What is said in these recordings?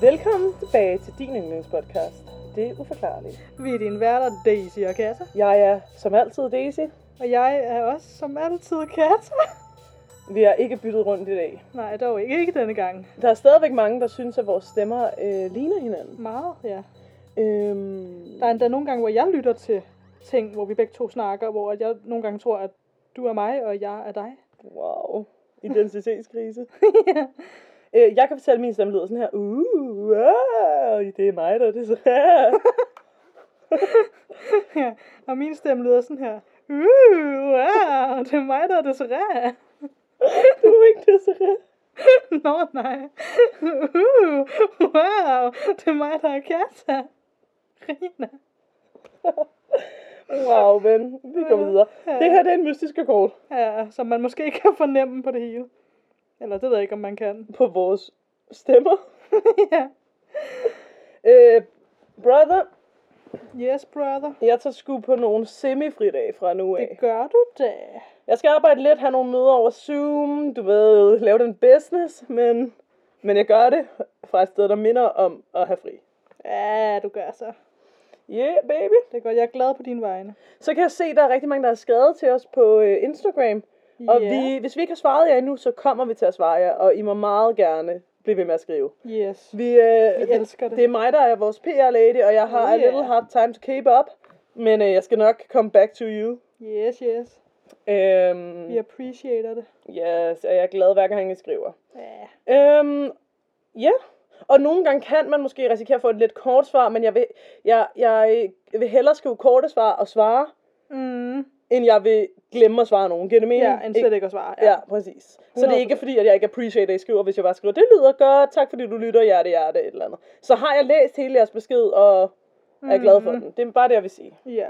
Velkommen tilbage til din yndlingspodcast. Det er uforklarligt. Vi er dine værter, Daisy og Kata. Jeg er som altid Daisy. Og jeg er også som altid Kata. Vi har ikke byttet rundt i dag. Nej, dog ikke. Ikke denne gang. Der er stadigvæk mange, der synes, at vores stemmer øh, ligner hinanden. Meget, ja. Øhm, Der er endda nogle gange, hvor jeg lytter til ting, hvor vi begge to snakker, hvor jeg nogle gange tror, at du er mig, og jeg er dig. wow. Identitetskrise. øh, jeg kan fortælle, at min stemme lyder sådan her. Uh, wow, det er mig, der er det så her. ja. Og min stemme lyder sådan her. Uh, wow, det er mig, der er desiree. du er ikke det så her. Nå, nej. Uh, wow, det er mig, der er Kata. Rina. Wow, ven. Vi går videre. Det her det er en mystisk akkord Ja, som man måske kan fornemme på det hele. Eller det ved jeg ikke, om man kan. på vores stemmer. ja. Øh, brother, Yes, brother. jeg tager sgu på nogle semifridage fra nu af. Det gør du da. Jeg skal arbejde lidt, have nogle møder over Zoom, du ved, lave den business, men, men jeg gør det fra et sted, der minder om at have fri. Ja, du gør så. Yeah, baby. Det er godt, jeg er glad på dine vegne. Så kan jeg se, at der er rigtig mange, der har skrevet til os på øh, Instagram. Og vi, hvis vi ikke har svaret jer endnu, så kommer vi til at svare jer, og I må meget gerne blive ved med at skrive. Yes. Vi, øh, Vi elsker det. Det er mig, der er vores PR-lady, og jeg har Oh, a little yeah. hard time to keep up. Men øh, jeg skal nok come back to you. Yes, yes. Øhm, Vi appreciater det. yes, og jeg er glad, hver gang I skriver. Ja. Øhm, ja, og nogle gange kan man måske risikere at få et lidt kort svar, men jeg vil, jeg, jeg vil hellere skrive korte svar og svare, Mm. End jeg vil glemme at svare nogen. Giver det mening? Ja, en slet ikke at svare. Ja, præcis. Så det er ikke fordi, at jeg ikke appreciate, at I skriver, hvis jeg bare skriver, det lyder godt, tak fordi du lytter, hjerte, hjerte, et eller andet. Så har jeg læst hele jeres besked, og er glad for Mhm. den. Det er bare det, jeg vil sige. Ja.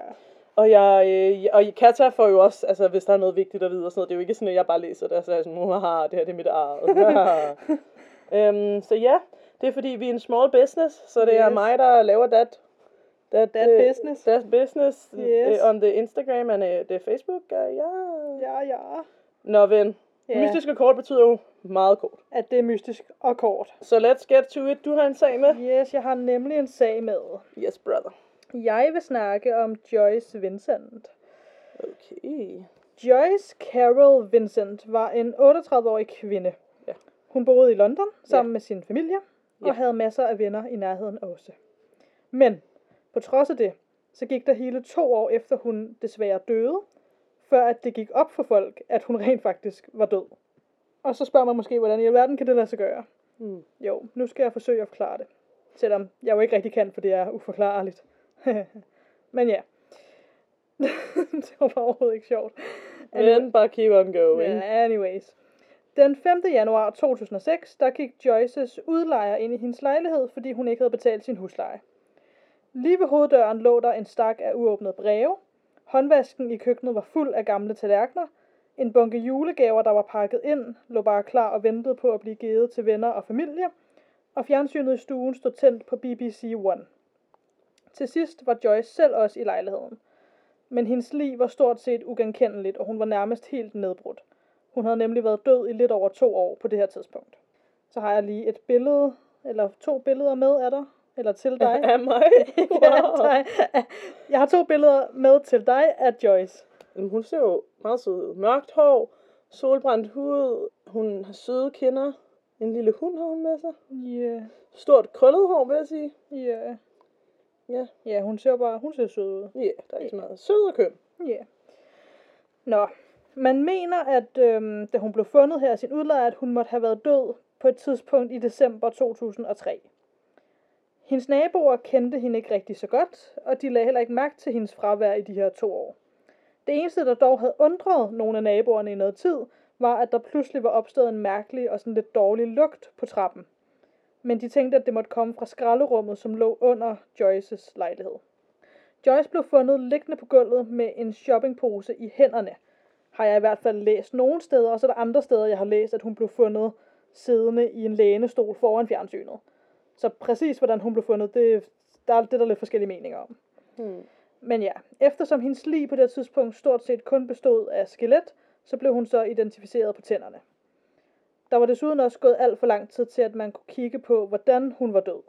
Og jeg, øh, og Katja får jo også, altså hvis der er noget vigtigt at vide og sådan noget, det er jo ikke sådan, at jeg bare læser det, og så er jeg sådan, haha, det her det er mit eget. øhm, så ja, det er fordi, vi er en small business, så det er Yes. mig, der laver that, that, That øh, business. That business Yes. øh, on the Instagram and uh, the Facebook. Uh, ja. Ja, ja. Nå ven, Ja. mystiske kort betyder jo meget kort. At det er mystisk og kort. Så let's get to it. Du har en sag med? Yes, jeg har nemlig en sag med. Yes, brother. Jeg vil snakke om Joyce Vincent. Okay. Joyce Carol Vincent var en 38-årig kvinde. Ja. Hun boede i London sammen Ja. med sin familie, og Ja. havde masser af venner i nærheden også. Men på trods af det, så gik der hele to år efter hun desværre døde, før at det gik op for folk, at hun rent faktisk var død. Og så spørger man måske, hvordan i alverden kan det lade sig gøre? Hmm. Jo, nu skal jeg forsøge at forklare det. Selvom jeg jo ikke rigtig kan, for det er uforklarligt. Men ja. det var bare overhovedet ikke sjovt. Men bare keep on going. Ja, anyways. Den 5. januar 2006, der gik Joyces udlejer ind i hendes lejlighed, fordi hun ikke havde betalt sin husleje. Lige ved hoveddøren lå der en stak af uåbnede breve. Håndvasken i køkkenet var fuld af gamle tallerkener. En bunke julegaver, der var pakket ind, lå bare klar og ventede på at blive givet til venner og familie. Og fjernsynet i stuen stod tændt på BBC One. Til sidst var Joyce selv også i lejligheden. Men hendes liv var stort set ugenkendeligt, og hun var nærmest helt nedbrudt. Hun havde nemlig været død i lidt over to år på det her tidspunkt. Så har jeg lige et billede, eller to billeder med af dig, eller til dig. Af mig? Ja, Wow. dig. Jeg har to billeder med til dig af Joyce. Jamen, hun ser jo meget sød ud. Mørkt hår, solbrændt hud, hun har søde kinder. En lille hund har hun med sig. Ja, yeah, Stort krøllet hår, vil jeg sige. ja. Yeah. Ja, Ja, hun ser bare, hun ser sød ud. ja yeah, der er ikke så meget. Sød og køn. Ja. Yeah. Nå, man mener, at øhm, da hun blev fundet her af sin udlejer, at hun måtte have været død på et tidspunkt i december 2003. Hendes naboer kendte hende ikke rigtig så godt, og de lagde heller ikke mærke til hendes fravær i de her to år. Det eneste, der dog havde undret nogle af naboerne i noget tid, var, at der pludselig var opstået en mærkelig og sådan lidt dårlig lugt på trappen. Men de tænkte, at det måtte komme fra skralderummet, som lå under Joyces lejlighed. Joyce blev fundet liggende på gulvet med en shoppingpose i hænderne. Har jeg i hvert fald læst nogle steder, og så er der andre steder, jeg har læst, at hun blev fundet siddende i en lænestol foran fjernsynet. Så præcis hvordan hun blev fundet, det, der, er- det er der lidt forskellige meninger om. Hmm. Men ja, eftersom hendes lig på det tidspunkt stort set kun bestod af skelet, så blev hun så identificeret på tænderne. Der var desuden også gået alt for lang tid til, at man kunne kigge på, hvordan hun var død.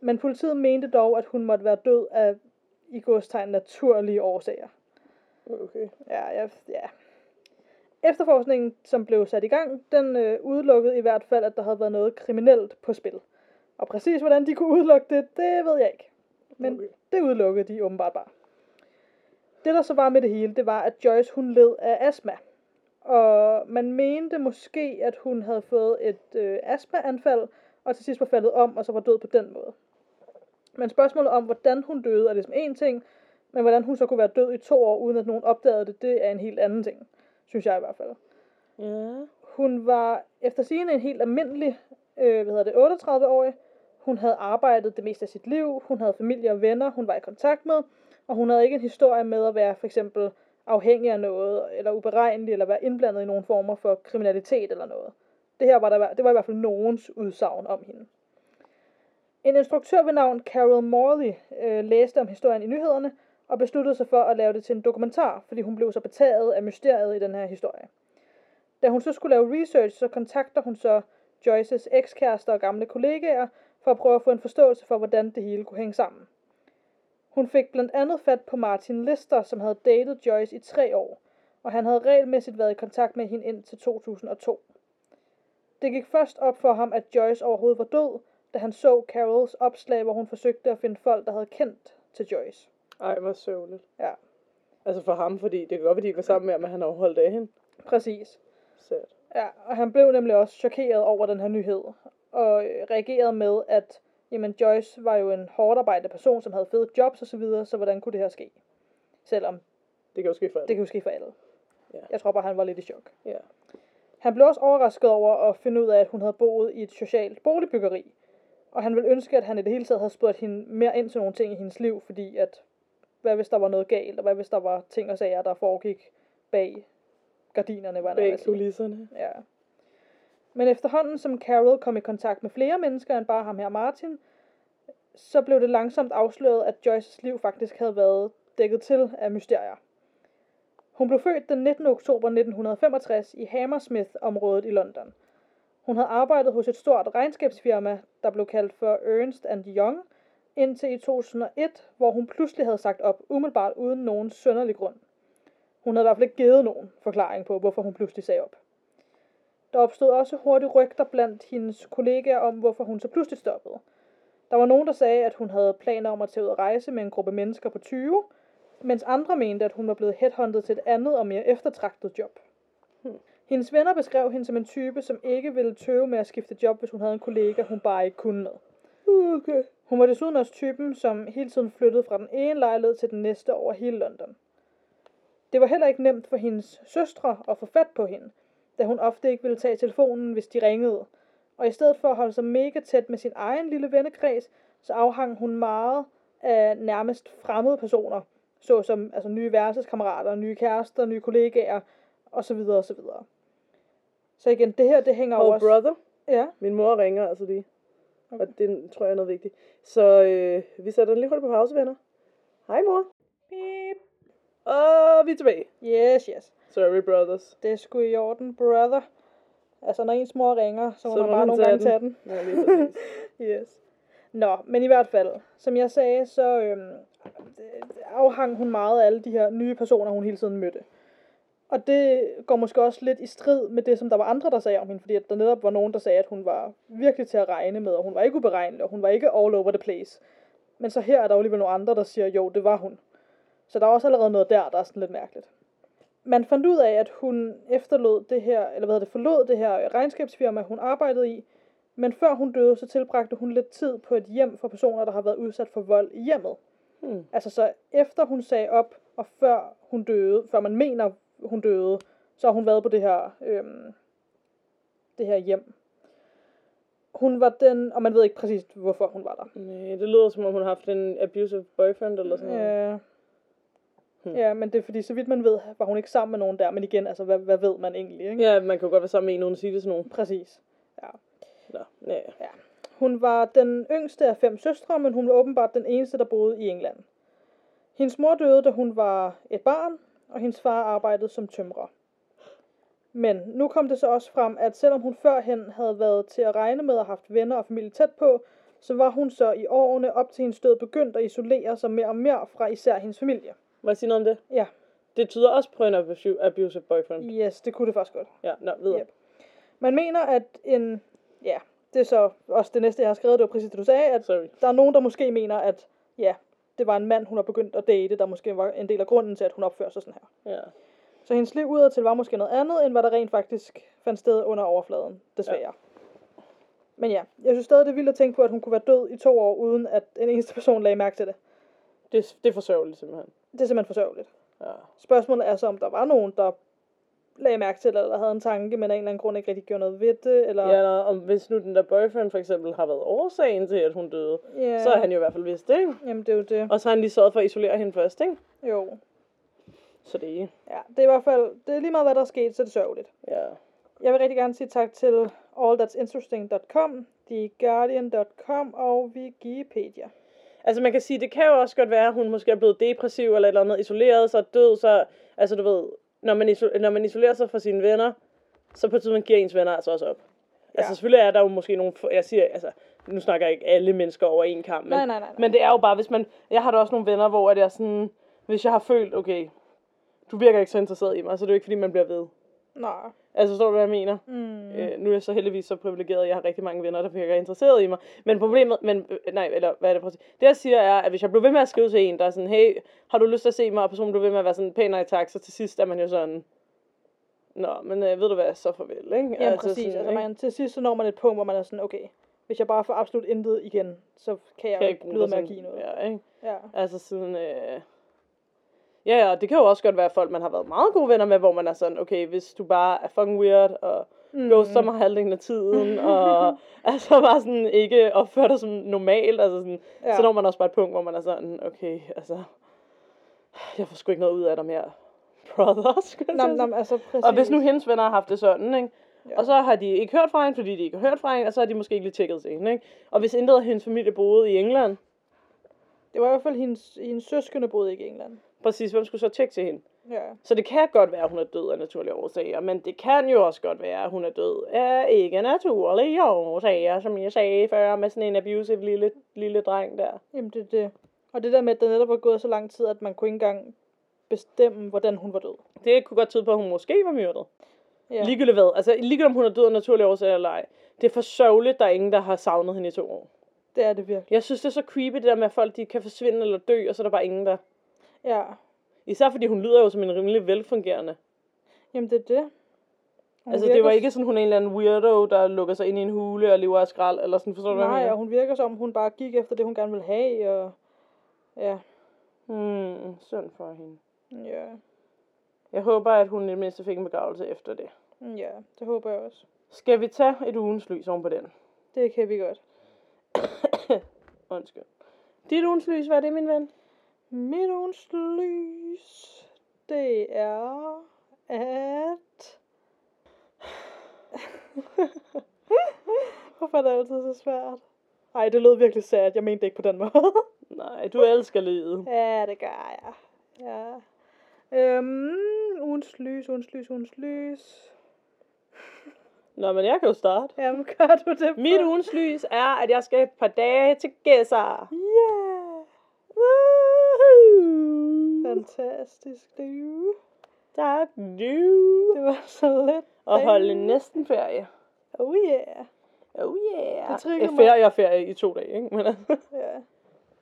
Men politiet mente dog, at hun måtte være død af i godstegn naturlige årsager. Okay. Ja, ja, ja. Efterforskningen, som blev sat i gang, den øh, udelukkede i hvert fald, at der havde været noget kriminelt på spil. Og præcis hvordan de kunne udelukke det, det ved jeg ikke. Men Okay. det udelukkede de åbenbart bare. Det der så var med det hele, det var, at Joyce hun led af astma. Og man mente måske, at hun havde fået et øh, astmaanfald, og til sidst var faldet om, og så var død på den måde. Men spørgsmålet om, hvordan hun døde, er ligesom en ting, men hvordan hun så kunne være død i to år, uden at nogen opdagede det, det er en helt anden ting. Synes jeg i hvert fald. Ja. Hun var efter sigende en helt almindelig, øh, hvad hedder det, 38-årig. Hun havde arbejdet det meste af sit liv, hun havde familie og venner, hun var i kontakt med, og hun havde ikke en historie med at være for eksempel afhængig af noget, eller uberegnelig, eller være indblandet i nogle former for kriminalitet eller noget. Det her var, der, det var i hvert fald nogens udsagn om hende. En instruktør ved navn Carol Morley øh, læste om historien i nyhederne, og besluttede sig for at lave det til en dokumentar, fordi hun blev så betaget af mysteriet i den her historie. Da hun så skulle lave research, så kontakter hun så Joyces ekskærester og gamle kollegaer, for at prøve at få en forståelse for, hvordan det hele kunne hænge sammen. Hun fik blandt andet fat på Martin Lister, som havde datet Joyce i tre år, og han havde regelmæssigt været i kontakt med hende indtil 2002. Det gik først op for ham, at Joyce overhovedet var død, da han så Carols opslag, hvor hun forsøgte at finde folk, der havde kendt til Joyce. Ej, hvor sørgeligt. Ja, Altså for ham, fordi det kan godt være, de ikke var sammen med ham, men han har jo holdt af hende. præcis. Sæt. Ja, og han blev nemlig også chokeret over den her nyhed, og reagerede med, at jamen, Joyce var jo en hårdt arbejdende person, som havde fede jobs osv., så, videre, så hvordan kunne det her ske? Selvom Det kan jo ske for det kan jo ske for alle. Ja. Jeg tror bare, han var lidt i chok. Ja. Han blev også overrasket over at finde ud af, at hun havde boet i et socialt boligbyggeri. Og han ville ønske, at han i det hele taget havde spurgt hende mere ind til nogle ting i hendes liv, fordi at, hvad hvis der var noget galt, og hvad hvis der var ting og sager, der foregik bag gardinerne, var Bag kulisserne. Ja. Men efterhånden som Carol kom i kontakt med flere mennesker end bare ham her Martin, så blev det langsomt afsløret, at Joyces liv faktisk havde været dækket til af mysterier. Hun blev født den 19. oktober 1965 i Hammersmith-området i London. Hun havde arbejdet hos et stort regnskabsfirma, der blev kaldt for Ernst and Young, indtil i 2001, hvor hun pludselig havde sagt op umiddelbart uden nogen sønderlig grund. Hun havde i hvert fald ikke givet nogen forklaring på, hvorfor hun pludselig sagde op. Der opstod også hurtigt rygter blandt hendes kollegaer om, hvorfor hun så pludselig stoppede. Der var nogen, der sagde, at hun havde planer om at tage ud og rejse med en gruppe mennesker på 20, mens andre mente, at hun var blevet headhunted til et andet og mere eftertragtet job. Hendes venner beskrev hende som en type, som ikke ville tøve med at skifte job, hvis hun havde en kollega, hun bare ikke kunne med. Okay. Hun var desuden også typen, som hele tiden flyttede fra den ene lejlighed til den næste over hele London. Det var heller ikke nemt for hendes søstre at få fat på hende, da hun ofte ikke ville tage telefonen, hvis de ringede. Og i stedet for at holde sig mega tæt med sin egen lille vennekreds, så afhang hun meget af nærmest fremmede personer, såsom altså nye værelseskammerater, nye kærester, nye kollegaer, osv. osv. Så igen, det her, det hænger jo Oh, også... brother. Ja, Min mor ringer altså lige. Okay. Og det tror jeg er noget vigtigt. Så øh, vi sætter den lige hurtigt på pause, venner. Hej mor. Beep. Og vi er tilbage. Yes, yes. Sorry, brothers. Det er sgu i orden, brother. Altså, når ens mor ringer, så må Så man må bare nogle gange tage den. den. Ja, lige. Yes. Nå, men i hvert fald, som jeg sagde, så øhm, afhang hun meget af alle de her nye personer, hun hele tiden mødte. Og det går måske også lidt i strid med det, som der var andre, der sagde om hende, fordi at der netop var nogen, der sagde, at hun var virkelig til at regne med, og hun var ikke uberegnelig, og hun var ikke all over the place. Men så her er der jo alligevel nogle andre, der siger, jo, det var hun. Så der er også allerede noget der, der er sådan lidt mærkeligt. Man fandt ud af, at hun efterlod det her, eller hvad hedder det, forlod det her regnskabsfirma, hun arbejdede i, men før hun døde, så tilbragte hun lidt tid på et hjem for personer, der har været udsat for vold i hjemmet. Hmm. Altså så efter hun sagde op, og før hun døde, før man mener, hun døde, så har hun været på det her, øhm, det her hjem. Hun var den, og man ved ikke præcis, hvorfor hun var der. Nej, det lyder som om hun har haft en abusive boyfriend eller sådan noget. Ja. Hmm. Ja, men det er fordi, så vidt man ved, var hun ikke sammen med nogen der. Men igen, altså, hvad, hvad ved man egentlig, ikke? Ja, man kan jo godt være sammen med en uden at sige det sådan nogen. Præcis. Ja. Nå, ja. ja. Hun var den yngste af fem søstre, men hun var åbenbart den eneste, der boede i England. Hendes mor døde, da hun var et barn, og hendes far arbejdede som tømrer. Men nu kom det så også frem, at selvom hun førhen havde været til at regne med have haft venner og familie tæt på, så var hun så i årene op til hendes død begyndt at isolere sig mere og mere fra især hendes familie. Må jeg sige noget om det? Ja, Det tyder også på en abusive, abusive boyfriend. yes, det kunne det faktisk godt. Ja, nå, videre. Yep. Man mener, at en... Ja, det er så også det næste, jeg har skrevet, det var præcis det, du sagde, at Sorry. der er nogen, der måske mener, at ja, det var en mand, hun har begyndt at date, der måske var en del af grunden til, at hun opfører sig sådan her. Ja. Så hendes liv udadtil var måske noget andet, end hvad der rent faktisk fandt sted under overfladen, desværre. Ja. Men ja, jeg synes stadig, det er vildt at tænke på, at hun kunne være død i to år, uden at en eneste person lagde mærke til det. Det, det er for sørgeligt, simpelthen. Det er simpelthen for sørgeligt. Ja. Spørgsmålet er så, om der var nogen, der lagde mærke til det, eller havde en tanke, men af en eller anden grund ikke rigtig gjorde noget ved det, eller... Ja, nå, om hvis nu den der boyfriend for eksempel har været årsagen til, at hun døde, ja. så har han jo i hvert fald vidst det, ikke? Jamen, det er jo det. Og så har han lige sørget for at isolere hende først, ikke? Jo. Så det er Ja, det er i hvert fald, det er lige meget, hvad der er sket, så er det sørgeligt. ja. Jeg vil rigtig gerne sige tak til allthat'sinteresting.com, TheGuardian.com og Wikipedia. Altså man kan sige, det kan jo også godt være, at hun måske er blevet depressiv eller et eller andet, isoleret sig, død, så, altså du ved, når man, iso- når man isolerer sig fra sine venner, så på et tidspunkt giver ens venner altså også op. Ja. Altså Ja. selvfølgelig er der jo måske nogle, jeg siger, altså, nu snakker jeg ikke alle mennesker over en kamp, men, Nej, nej, nej, nej. men det er jo bare, hvis man, jeg har da også nogle venner, hvor det er sådan, hvis jeg har følt, okay, du virker ikke så interesseret i mig, så er det jo ikke, fordi man bliver ved. Nå. Altså, forstår du, hvad jeg mener? Mm. Øh, nu er jeg så heldigvis så privilegeret, at jeg har rigtig mange venner, der virker interesseret i mig. Men problemet, men, øh, nej, eller hvad er det præcis? Det jeg siger er, at hvis jeg blev ved med at skrive til en, der er sådan, hey, har du lyst til at se mig? Og personen blev ved med at være sådan, pæn nej tak, så til sidst er man jo sådan, Nå, men øh, ved du hvad, så farvel, ikke? Ja, præcis. sådan, altså, man, til sidst så når man et punkt, hvor man er sådan, okay, hvis jeg bare får absolut intet igen, så kan jeg, kan jo ikke blive med at give noget. Ja, ikke? Ja. Altså sådan, øh... Ja, ja, det kan jo også godt være folk, man har været meget gode venner med, hvor man er sådan, okay, hvis du bare er fucking weird, og Mm. ghoster mig halvdelen af tiden, og altså bare sådan ikke opfører dig som normalt, altså sådan, ja. Så når man også bare et punkt, hvor man er sådan, okay, altså, jeg får sgu ikke noget ud af dig mere, brother, skulle nå, sige. altså præcis. Og hvis nu hendes venner har haft det sådan, ikke? Ja. Og så har de ikke hørt fra hende, fordi de ikke har hørt fra hende, og så har de måske ikke lige tjekket til hende, ikke? Og hvis intet af hendes familie boede i England, Det var i hvert fald hendes, hendes søskende boede ikke i England. Præcis, hvem skulle så tjekke til hende? Ja. Så det kan godt være, at hun er død af naturlige årsager, men det kan jo også godt være, at hun er død af ikke naturlige årsager, som jeg sagde før, med sådan en abusive lille, lille dreng der. Jamen det er det. Og det der med, at det netop var gået så lang tid, at man kunne ikke engang bestemme, hvordan hun var død. Det kunne godt tyde på, at hun måske var myrdet. Ja. Ja. Ligegyldigt hvad. Altså ligegyldigt om hun er død af naturlige årsager eller ej. Det er for sørgeligt, der er ingen, der har savnet hende i to år. Det er det virkelig. Jeg synes, det er så creepy, det der med, at folk de kan forsvinde eller dø, og så er der bare ingen der. Ja. Især fordi hun lyder jo som en rimelig velfungerende. Jamen det er det. Hun Altså, det var ikke sådan, hun er en eller anden weirdo, der lukker sig ind i en hule og lever af skrald, eller sådan, forstår du, hvad jeg Nej, og hun virker som, hun bare gik efter det, hun gerne ville have, og... Ja. Hmm, synd for hende. Ja. Jeg håber, at hun i det mindste fik en begravelse efter det. Ja, det håber jeg også. Skal vi tage et ugens lys oven på den? Det kan vi godt. Undskyld. Dit ugens lys, hvad er det, min ven? Mit ugens lys, det er, at... Hvorfor er det altid så svært? Ej, det lød virkelig sad. Jeg mente det ikke på den måde. Nej, du elsker livet. ja, det gør jeg. Ja. Øhm, ugens lys, ugens lys, ugens lys. Nå, men jeg kan jo starte. Jamen, gør du det? på- Mit ugens lys er, at jeg skal et par dage til Gæsser. Yeah! Woohoo! Fantastisk, du. Tak, du. Det var så let. Og holde næsten ferie. Oh yeah. Oh yeah. Det triggede mig. ferie og ferie i to dage, ikke? Men, altså, Ja.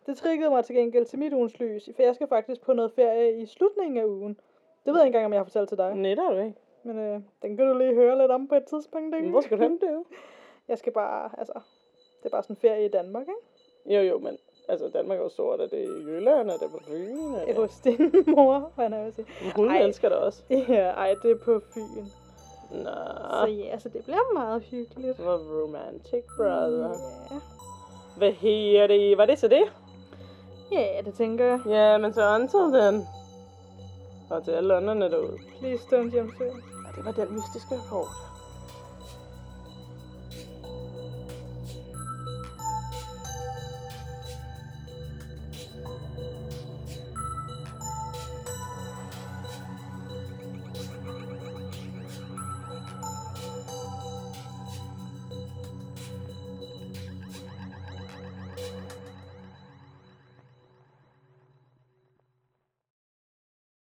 Det triggede mig til gengæld til mit ugens lys, for jeg skal faktisk på noget ferie i slutningen af ugen. Det ved jeg ikke engang, om jeg har fortalt til dig. nej, det du ikke. Men øh, den kan du lige høre lidt om på et tidspunkt, ikke? Men Hvor skal du hen, det Jeg skal bare, altså, det er bare sådan en ferie i Danmark, ikke? Jo, jo, men altså, Danmark er jo stort. Er det i Jylland? Er det på Fyn? Er Ja. det... Hos din mor, hvad jeg vil sige. Hun Ej. elsker det også. Ja, ej, det er på Fyn. Nå, Så ja, så det bliver meget hyggeligt. hvor romantic, brother. Ja. Hvad her det? Var det så det? Ja, det tænker jeg. Ja, men så until then. Og til alle ånderne derude. Please don't jump soon. Og det var den mystiske rapport.